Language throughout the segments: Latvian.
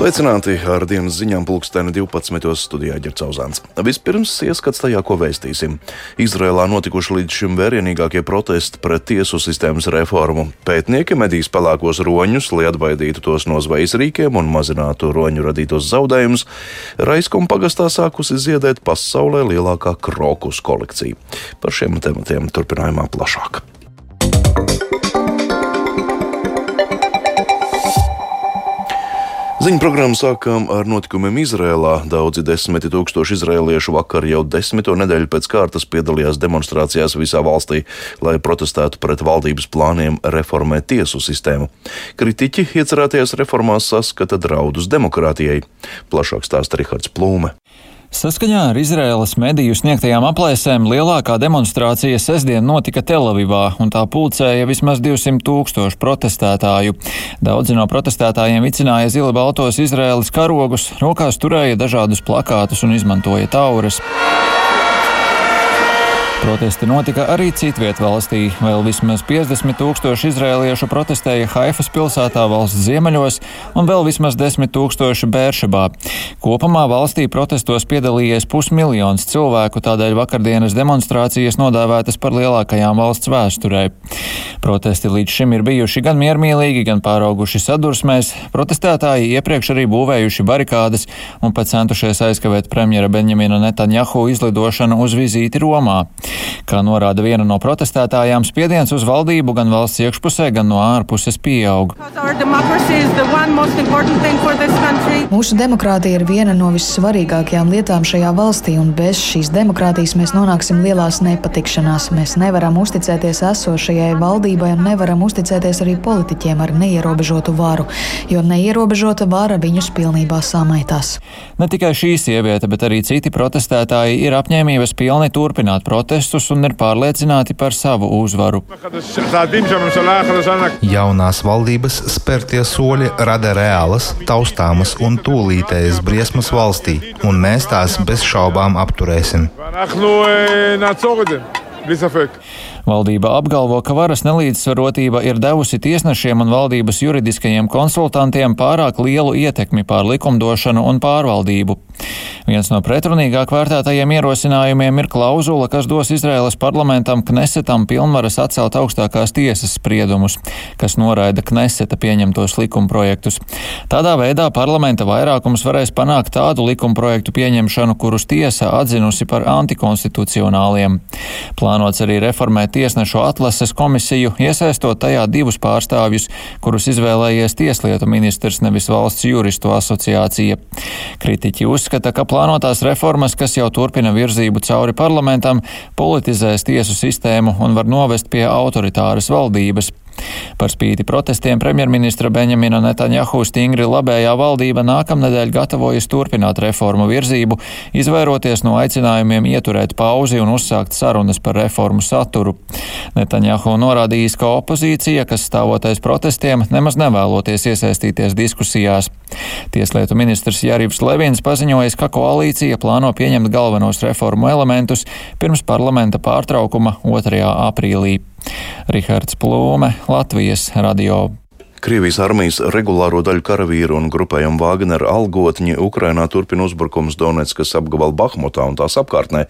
Sveicināti ar dienas ziņām pulksteni 12. studijā Ģercauzāns. Vispirms ieskats tajā, ko vēstīsim. Izrēlā notikuši līdz šim vērienīgākie protesti pret tiesu sistēmas reformu. Pētnieki medīs pelēkos roņus, lai atbaidītu tos no zvejas rīkiem un mazinātu roņu radītos zaudējumus. Raiskuma pagastā sākusi ziedēt pasaulē lielākā krokus kolekcija. Par šiem tematiem turpinājumā plašāk. Ziņu programmu sākām ar notikumiem Izrēlā. Daudzi desmiti tūkstoši izrēliešu vakar jau desmito nedēļu pēc kārtas piedalījās demonstrācijās visā valstī, lai protestētu pret valdības plāniem reformēt tiesu sistēmu. Kritiķi iecerētajās reformās saskata draudus demokrātijai. Plašāk stāsta Rihards Plūme. Saskaņā ar Izraēlas mediju sniegtajām aplēsēm lielākā demonstrācija sestdien notika Telavivā, un tā pulcēja vismaz 200 tūkstošu protestētāju. Daudzi no protestētājiem vicināja zili baltos Izraēlas karogus, rokās turēja dažādus plakātus un izmantoja tauras. Protesti notika arī citviet valstī. Vēl vismaz 50 tūkstoši izrēliešu protestēja Haifas pilsētā valsts ziemeļos un vēl vismaz 10 tūkstoši Bēršabā. Kopumā valstī protestos piedalījies pusmiljons cilvēku, tādēļ vakardienas demonstrācijas nodēvētas par lielākajām valsts vēsturē. Protesti līdz šim ir bijuši gan miermīlīgi, gan pārauguši sadursmēs. Protestētāji iepriekš arī būvējuši barikādas un pat centušies aizkavēt premjera Benjamina Netanjahu izlidošanu uz vizīti Romā. Kā norāda viena no protestētājām, spiediens uz valdību gan valsts iekšpusē, gan no ārpuses pieaug. Mūsu demokrātija ir viena no vissvarīgākajām lietām šajā valstī, un bez šīs demokrātijas mēs nonāksim lielās nepatikšanās. Mēs nevaram uzticēties esošajai valdībai un nevaram uzticēties arī politiķiem ar neierobežotu varu, jo neierobežota vara viņus pilnībā samaitās. Ne tikai šī sieviete, bet arī citi protestētāji ir apņēmības pilni turpināt protestu protestus un ir pārliecināti par savu uzvaru. Jaunās valdības spērtie soļi rada reālas, taustāmas un tūlītējas briesmas valstī, un mēs tās bez šaubām apturēsim. Valdība apgalvo, ka varas nelīdzsvarotība ir devusi tiesnešiem un valdības juridiskajiem konsultantiem pārāk lielu ietekmi pār likumdošanu un pārvaldību. Viens no pretrunīgāk vērtētajiem ierosinājumiem ir klauzula, kas dos Izraēlas parlamentam Knesetam pilnvaras atcelt augstākās tiesas spriedumus, kas noraida Kneseta pieņemtos likumprojektus. Tādā veidā parlamenta vairākums varēs panākt tādu likumprojektu pieņemšanu, kurus tiesa atzinusi par antikonstitucionāliem. Plānots arī reformēt tiesnešu atlases komisiju, iesaistot tajā divus pārstāvjus, kurus izvēlējies tieslietu ministrs, nevis valsts juristu asociācija. Kritiķi uzskata, ka plānotās reformas, kas jau turpina virzību cauri parlamentam, politizēs tiesu sistēmu un var novest pie autoritāras valdības. Par spīti protestiem premjerministra Benjamina Netanjahu stingri labējā valdība nākamnedēļ gatavojas turpināt reformu virzību, izvairoties no aicinājumiem ieturēt pauzi un uzsākt sarunas par reformu saturu. Netanjahu norādījis, ka opozīcija, kas stāvotais protestiem, nemaz nevēloties iesaistīties diskusijās. Tieslietu ministrs Jarivs Levins paziņojis, ka koalīcija plāno pieņemt galvenos reformu elementus pirms parlamenta pārtraukuma 2. aprīlī. Rihards Plūme, Latvijas radio. Krievijas armijas regulāro daļu karavīru un grupējumu Vāgner algotņi Ukrainā turpina uzbrukums Donetskas apgabala Bahmutā un tās apkārtnē.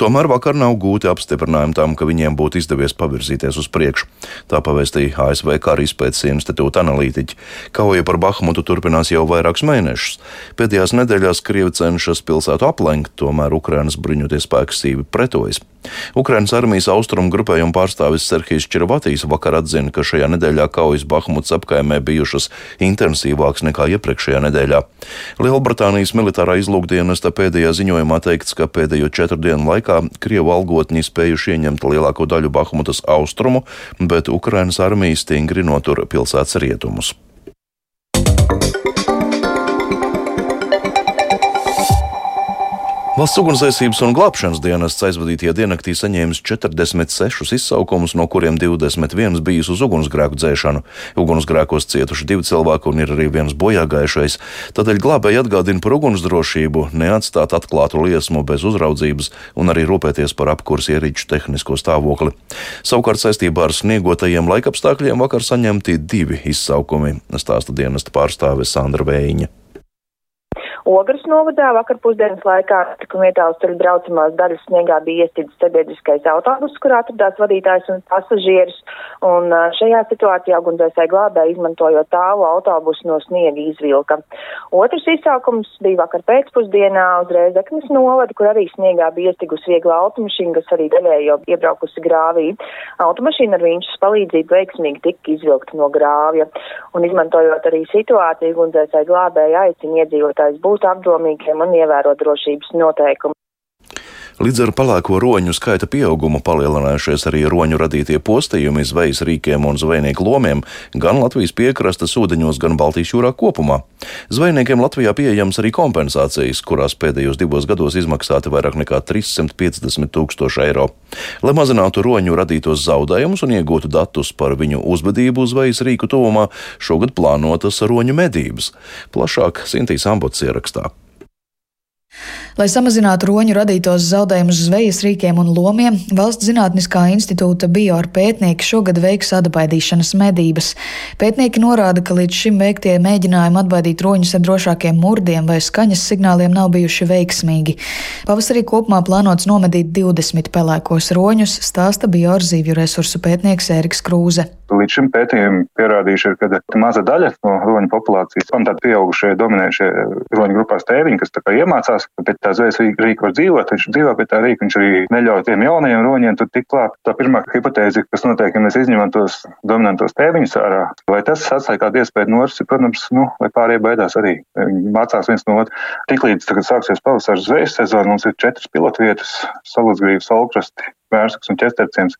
Tomēr vakar nav gūti apstiprinājumi tam, ka viņiem būtu izdevies pavirzīties uz priekšu. Tā pavēstīja ASV Kara izpētes institūta analītiķi. Kauja par Bahmutu turpinās jau vairākus mēnešus. Pēdējās nedēļās Krievi cenšas pilsētu aplenkt, tomēr Ukrainas bruņoties spēki sīvi pretojas. Ukrainas armijas austrumu grupējuma pārstāvis Serhijas Červatīs vakar atzina, ka šajā nedēļā kaujas Bahmuts apkaimē bijušas intensīvākas nekā iepriekšējā nedēļā. Lielbritānijas militārā izlūkdienesta pēdējā ziņojumā teikts, ka pēdējo četru dienu laikā Krievu algotņi spējuši ieņemt lielāko daļu Bahmutas austrumu, bet Ukrainas armija stingri notur pilsētas rietumus. Valsts ugunsdzēsības un glābšanas dienests aizvadītajā diennaktī saņēmis 46 izsaukumus, no kuriem 21 bijis uz ugunsgrēku dzēšanu. Ugunsgrēkos cietuši divi cilvēki un ir arī viens bojāgājušais. Tādēļ glābēji atgādina par ugunsdrošību, neatstāt atklātu liesmu bez uzraudzības un arī rūpēties par apkurs ierīču tehnisko stāvokli. Savukārt saistībā ar sniegotajiem laikapstākļiem vakar saņemti divi izsaukumi, stāsta dienesta pārstāve Sandra Vējiņa. Ogres novadā vakar pusdienas laikā notikuma vietā uz ceļa braucamās daļas sniegā bija iestidzis sabiedriskais autobus, kur atradās vadītājs un pasažieris, un šajā situācijā ugunsdzēsēji glābēji izmantojot tālu autobusu no sniega izvilka. Otrs izsaukums bija vakar pēcpusdienā uz Rēzeknes novadu, kur arī sniegā bija iestigusi viegla automašīna, kas arī daļēji jau iebraukusi grāvī. Automašīna ar viņas palīdzību veiksmīgi tika izvilkta no grāvja, un izmantojot arī situāciju, ugunsdzēsēji glābēji aicina iedzīvotājs būt būt apdomīgiem un ievērot drošības noteikumus. Līdz ar palēko roņu skaita pieaugumu palielinājušies arī roņu radītie postījumi zvejas rīkiem un zvejnieku lomiem gan Latvijas piekrastes ūdeņos, gan Baltijas jūrā kopumā. Zvejniekiem Latvijā pieejams arī kompensācijas, kurās pēdējos divos gados izmaksāti vairāk nekā 350 tūkstoši eiro. Lai mazinātu roņu radītos zaudējumus un iegūtu datus par viņu uzvedību zvejas rīku tuvumā, šogad plānotas roņu medības. Plašāk Sintīs Ambots ierakstā. Lai samazinātu roņu radītos zaudējumus zvejas rīkiem un lomiem, Valsts zinātniskā institūta bioar pētnieki šogad veiks atbaidīšanas medības. Pētnieki norāda, ka līdz šim veiktie mēģinājumi atbaidīt roņus ar drošākiem murdiem vai skaņas signāliem nav bijuši veiksmīgi. Pavasarī kopumā plānots nomedīt 20 pelēkos roņus, stāsta bioar zīvju resursu pētnieks Ēriks Krūze. Līdz šim pētījumi pierādījuši, ka maza daļa no roņu populācijas, un tad pieaugušie dominējušie roņu grupās tēviņi, kas tā kā iemācās, bet tā zvejas var dzīvot, viņš dzīvo pie tā rīka, viņš arī neļauj tiem jaunajiem roņiem tur tik klāt. Tā pirmā hipotēze, kas notiek, ja mēs izņemam tos dominantos tēviņus ārā, vai tas atstāja kādu iespēju norsi, protams, nu, vai pārējie baidās arī. Viņi mācās viens no otra. Tiklīdz tagad sāksies pavasaras zvejas sezona, mums ir četras pilotvietas, saluzgrīvas, olkrasti, Mērsks un ķesterciens,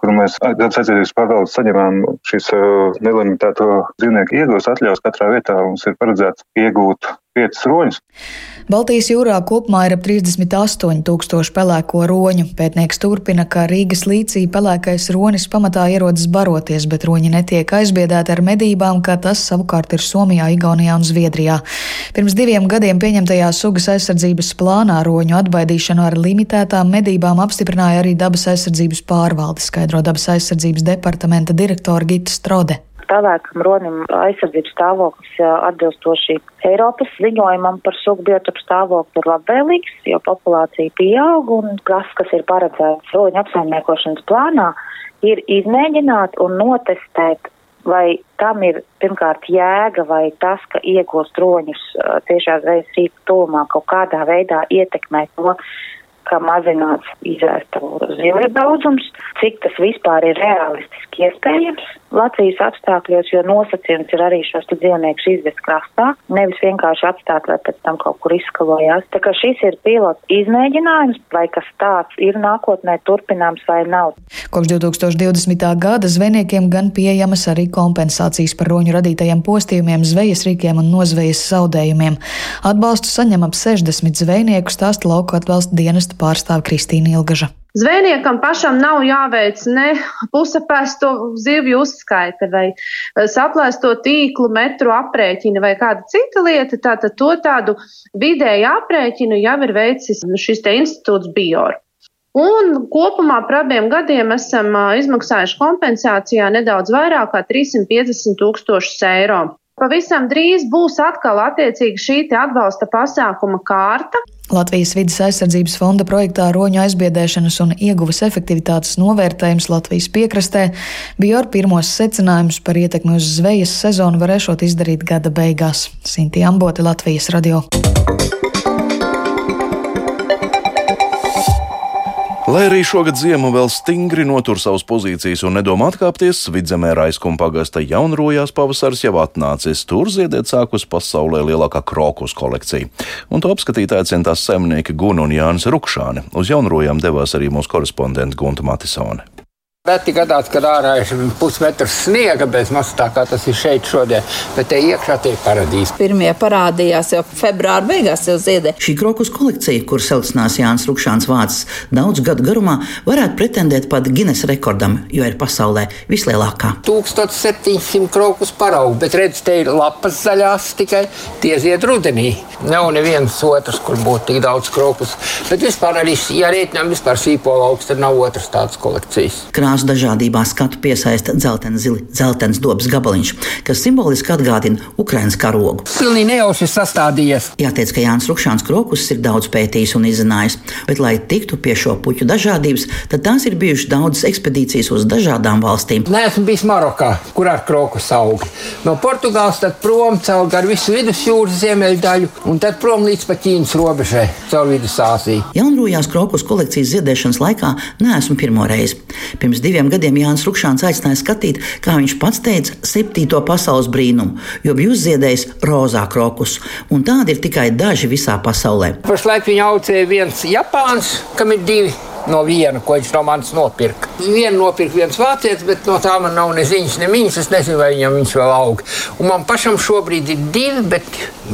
kur mēs aizsardzības pārvaldes saņemām šīs uh, nelimitēto dzīvnieku iegūs atļaus katrā vietā. Mums ir paredzēts iegūt piecas roņus. Baltijas jūrā kopumā ir ap 38 tūkstoši pelēko roņu. Pētnieks turpina, ka Rīgas līcī pelēkais ronis pamatā ierodas baroties, bet roņi netiek aizbiedēti ar medībām, kā tas savukārt ir Somijā, Igaunijā un Zviedrijā. Pirms diviem gadiem pieņemtajā sugas aizsardzības plānā roņu atbaidīšanu ar limitētām medībām apstiprināja arī dabas aizsardzības pārvalde, skaidro dabas aizsardzības departamenta direktora Gita Strode pelēkam ronim aizsardzības stāvoklis atbilstoši Eiropas ziņojumam par sugu biotopu stāvokli ir labvēlīgs, jo populācija pieaug un tas, kas ir paredzēts roņu apsaimniekošanas plānā, ir izmēģināt un notestēt vai tam ir pirmkārt jēga, vai tas, ka iegūst roņus tiešā zvejas rīku tūmā kaut kādā veidā ietekmē to, ka mazināts izvērsta zivju daudzums, cik tas vispār ir realistiski iespējams Latvijas apstākļos, jo nosacījums ir arī šos dzīvniekus izvest krastā, nevis vienkārši atstāt, lai pēc tam kaut kur izskalojās. Tā kā šis ir pilots izmēģinājums, vai kas tāds ir nākotnē turpināms vai nav. Kopš 2020. gada zvejniekiem gan pieejamas arī kompensācijas par roņu radītajiem postījumiem, zvejas rīkiem un nozvejas zaudējumiem. Atbalstu saņem ap 60 zvejnieku stāsta lauku atbalsta dienesta pārstāve Kristīna Ilgaža. Zvejniekam pašam nav jāveic ne pusapēsto zivju uzskaita vai eh, saplēsto tīklu metru aprēķina vai kāda cita lieta. Tātad to tādu vidēju aprēķinu jau ir veicis šis te institūts Bior. Un kopumā par abiem gadiem esam eh, izmaksājuši kompensācijā nedaudz vairāk kā 350 tūkstošus eiro. Pavisam drīz būs atkal attiecīgi šī atbalsta pasākuma kārta. Latvijas vidas aizsardzības fonda projektā roņu aizbiedēšanas un ieguves efektivitātes novērtējums Latvijas piekrastē ar pirmos secinājumus par ietekmi uz zvejas sezonu varēšot izdarīt gada beigās. Sinti Amboti, Latvijas radio. Lai arī šogad ziema vēl stingri notur savas pozīcijas un nedomā atkāpties, vidzemē Raiskuma pagasta jaunrojās pavasars jau atnācis. Tur ziedēt sākus pasaulē lielākā krokus kolekcija. Un to apskatīt aicinātās saimnieki Guna un Jānis Rukšāni. Uz jaunrojām devās arī mūsu korespondente Gunta Matisone. Reti gadās, kad ārā ir pusmetrs sniega, bez maz tā kā tas ir šeit šodien, bet te iekšā tie paradīze. Pirmie parādījās jau februāra beigās, jau ziedē. Šī krokus kolekcija, kur saucinās Jānis Rukšāns vācis daudz gadu garumā, varētu pretendēt pat Guinness rekordam, jo ir pasaulē vislielākā. 1700 krokus paraugu, bet redz, te ir lapas zaļās tikai tie zied rudenī. Nav neviens otrs, kur būtu tik daudz krokus. Bet vispār arī, ja rēķinām vispār sīpola augsts, tad nav otras tādas kolekcijas. Krās Tās dažādībā skatu piesaista dzeltens, zili, dzeltens dobas gabaliņš, kas simboliski atgādina Ukraiņas karogu. Pilnīgi nejauši sastādījies. Jāteic, ka Jānis Rukšāns Krokus ir daudz pētījis un izzinājis, bet, lai tiktu pie šo puķu dažādības, tad tās ir bijušas daudzas ekspedīcijas uz dažādām valstīm. Nē, esmu bijis Marokā, kur ar krokus aug. No Portugāles tad prom caur gar visu vidusjūras ziemeļdaļu un tad prom līdz pat Ķīnas robežai, caur Vidusāziju. Jaunrūjās krokus kolekcijas ziedēšanas laikā neesmu pirmo reizi. Pirms diviem gadiem Jānis Rukšāns aicināja skatīt, kā viņš pats teica, septīto pasaules brīnumu, jo bija uzziedējis rozā krokus, un tādi ir tikai daži visā pasaulē. Pašlaik viņa audzēja viens Japāns, kam ir divi no viena, ko viņš no manis nopirka. Vienu nopirka viens vācietis, bet no tā man nav ne ziņas, ne viņas. Es nezinu, vai viņam viņš vēl aug. Un man pašam šobrīd ir divi, bet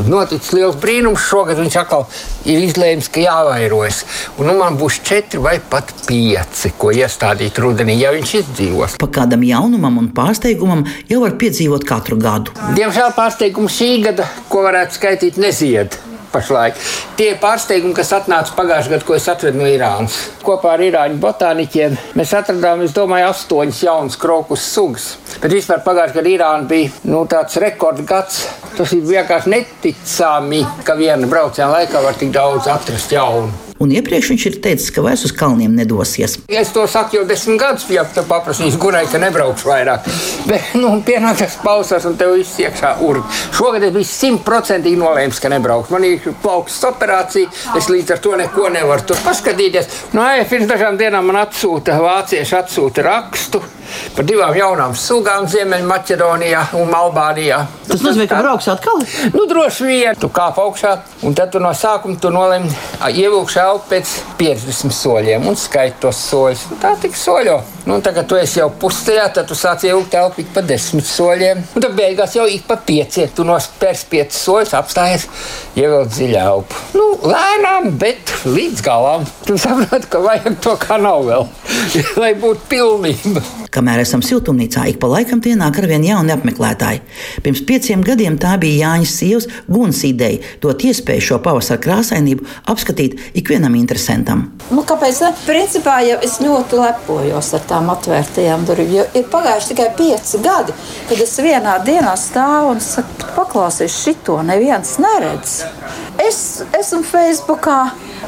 noticis liels brīnums. Šogad viņš atkal ir izlēmis, ka jāvairojas. Un nu man būs četri vai pat pieci, ko iestādīt rudenī, ja viņš izdzīvos. Pa kādam jaunumam un pārsteigumam jau var piedzīvot katru gadu. Diemžēl pārsteigumu šī gada, ko varētu skaitīt, nezied pašlaik. Tie pārsteigumi, kas atnāca pagājušajā gadā, ko es atvedu no Irānas. Kopā ar Irāņu botāniķiem mēs atradām, es domāju, astoņas jaunas krokus sugas. Bet vispār pagājušajā gadā Irāna bija nu, tāds rekordgads. Tas ir vienkārši neticami, ka viena brauciena laikā var tik daudz atrast jaunu un iepriekš viņš ir teicis, ka vairs uz kalniem nedosies. Es to saku jau desmit gadus, ja tu paprasīsi gurai, ka nebraukšu vairāk. Bet, nu, pienāk tas pausas un tev viss iekšā urbi. Šogad es biju simtprocentīgi nolēmis, ka nebraukšu. Man ir plaukstas operācija, es līdz ar to neko nevaru tur paskatīties. Nu, ja pirms dažām dienām man atsūta, vācieši atsūta rakstu par divām jaunām sugām Ziemeļmaķedonijā un Albānijā. Tas nozīmē, ka brauks atkal? Nu, droši vien. Tu kāp augšā, un tad tu no sākuma tu nolēmi ievilkt elpu pēc 50 soļiem un skaiti tos soļus. Tā tik soļo. Nu, tagad tu esi jau pusceļā, tad tu sāc ievilkt elpu ik pa 10 soļiem. Un tad beigās jau ik pa 5. Tu nospērs 5 soļus, apstājies, ievilkt dziļā elpu. Nu, lēnām, bet līdz galam. Tu saproti, ka vajag to nav vēl, lai būtu pilnība. Kamēr esam siltumnīcā, ik pa laikam tie nāk ar vien jauni apmeklētāji. Pirms pieciem gadiem tā bija Jāņas sievas Gunas ideja dot iespēju šo pavasara krāsainību apskatīt ikvienam interesantam. Nu, kāpēc? Principā jau es ļoti lepojos ar tām atvērtajām durvīm. Jo ir pagājuši tikai pieci gadi, kad es vienā dienā stāvu un saku, paklausies šito, neviens neredz. Es esmu Facebookā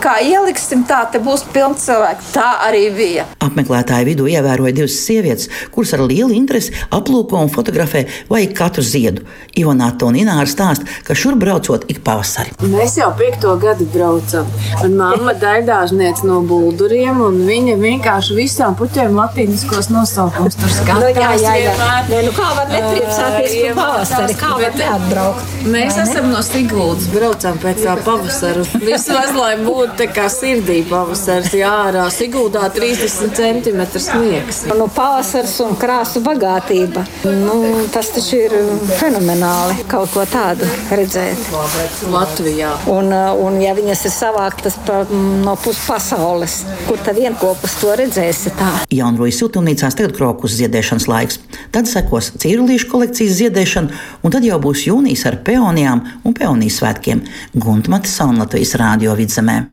kā ieliksim, tā te būs pilns cilvēks. Tā arī bija. Apmeklētāju vidū ievēroja divas sievietes, kuras ar lielu interesi aplūko un fotografē vajag katru ziedu. Ivonāta un Ināra stāsta, ka šur braucot ik pavasari. Mēs jau piekto gadu braucam. Un mamma daļdāžniece no bulduriem, un viņa vienkārši visām puķiem latīniskos nosaukums tur skatās. Nu, jā, jā, jā. Nē, nu kā var nepriecāties par pavasari? Kā var neatbraukt? Mēs esam no Siguldas, braucam pēc tā pavasara. Vismaz, lai būtu tā kā sirdī pavasars. Jā, ārā Siguldā 30 cm sniegs. Nu, pavasars un krāsu bagātība. Nu, tas taču ir fenomenāli kaut ko tādu redzēt. Latvijā. Un, un ja viņas ir savāktas pa, no puses pasaules, kur tad vienopus to redzēsi tā? Jaunrojas siltumnīcās tagad krokus ziedēšanas laiks. Tad sekos cīrulīšu kolekcijas ziedēšana, un tad jau būs jūnijas ar peonijām un peonijas svētkiem. Guntmati Salmlatvijas rādio vidzemē.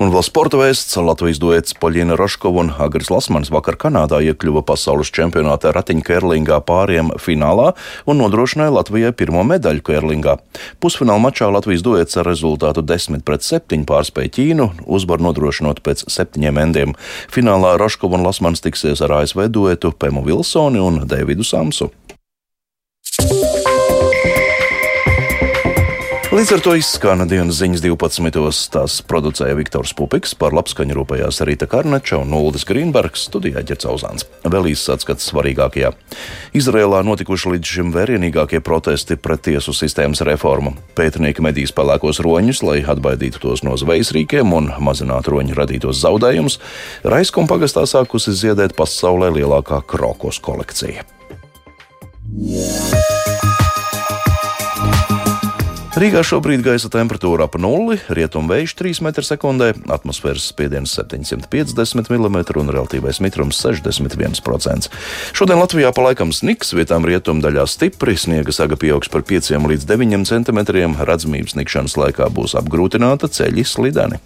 Un vēl sporta vēsts Latvijas duets Poļina Roškova un Agris Lasmans vakar Kanādā iekļuva pasaules čempionāta ratiņkerlingā pāriem finālā un nodrošināja Latvijai pirmo medaļu kerlingā. Pusfināla mačā Latvijas duets ar rezultātu 10 pret 7 pārspēja Ķīnu, uzvaru nodrošinot pēc septiņiem endiem. Finālā Roškova un Lasmans tiksies ar ASV duetu Pemu Vilsoni un Davidu Samsu. Līdz ar to izskan dienas ziņas 12. Tās producēja Viktors Pupiks, par labskaņu rūpējās Rīta Karneča un Uldis Grīnbergs, studijā ģercauzāns. Vēl īsts atskats svarīgākajā. Izrēlā notikuši līdz šim vērienīgākie protesti pret tiesu sistēmas reformu. Pētnieki medīs pelēkos roņus, lai atbaidītu tos no zvejas rīkiem un mazinātu roņu radītos zaudējumus. Raiskum pagastā sākusi ziedēt pasaulē lielākā krokos kolekcija. Yeah. Rīgā šobrīd gaisa temperatūra ap nulli, rietumvējš 3 m2, atmosfēras spiediens 750 mm un relatīvais mitrums 61%. Šodien Latvijā pa laikam sniks, vietām rietumdaļā stipri, sniega saga pieaugs par 5 līdz 9 cm, redzamības snikšanas laikā būs apgrūtināta ceļi slideni.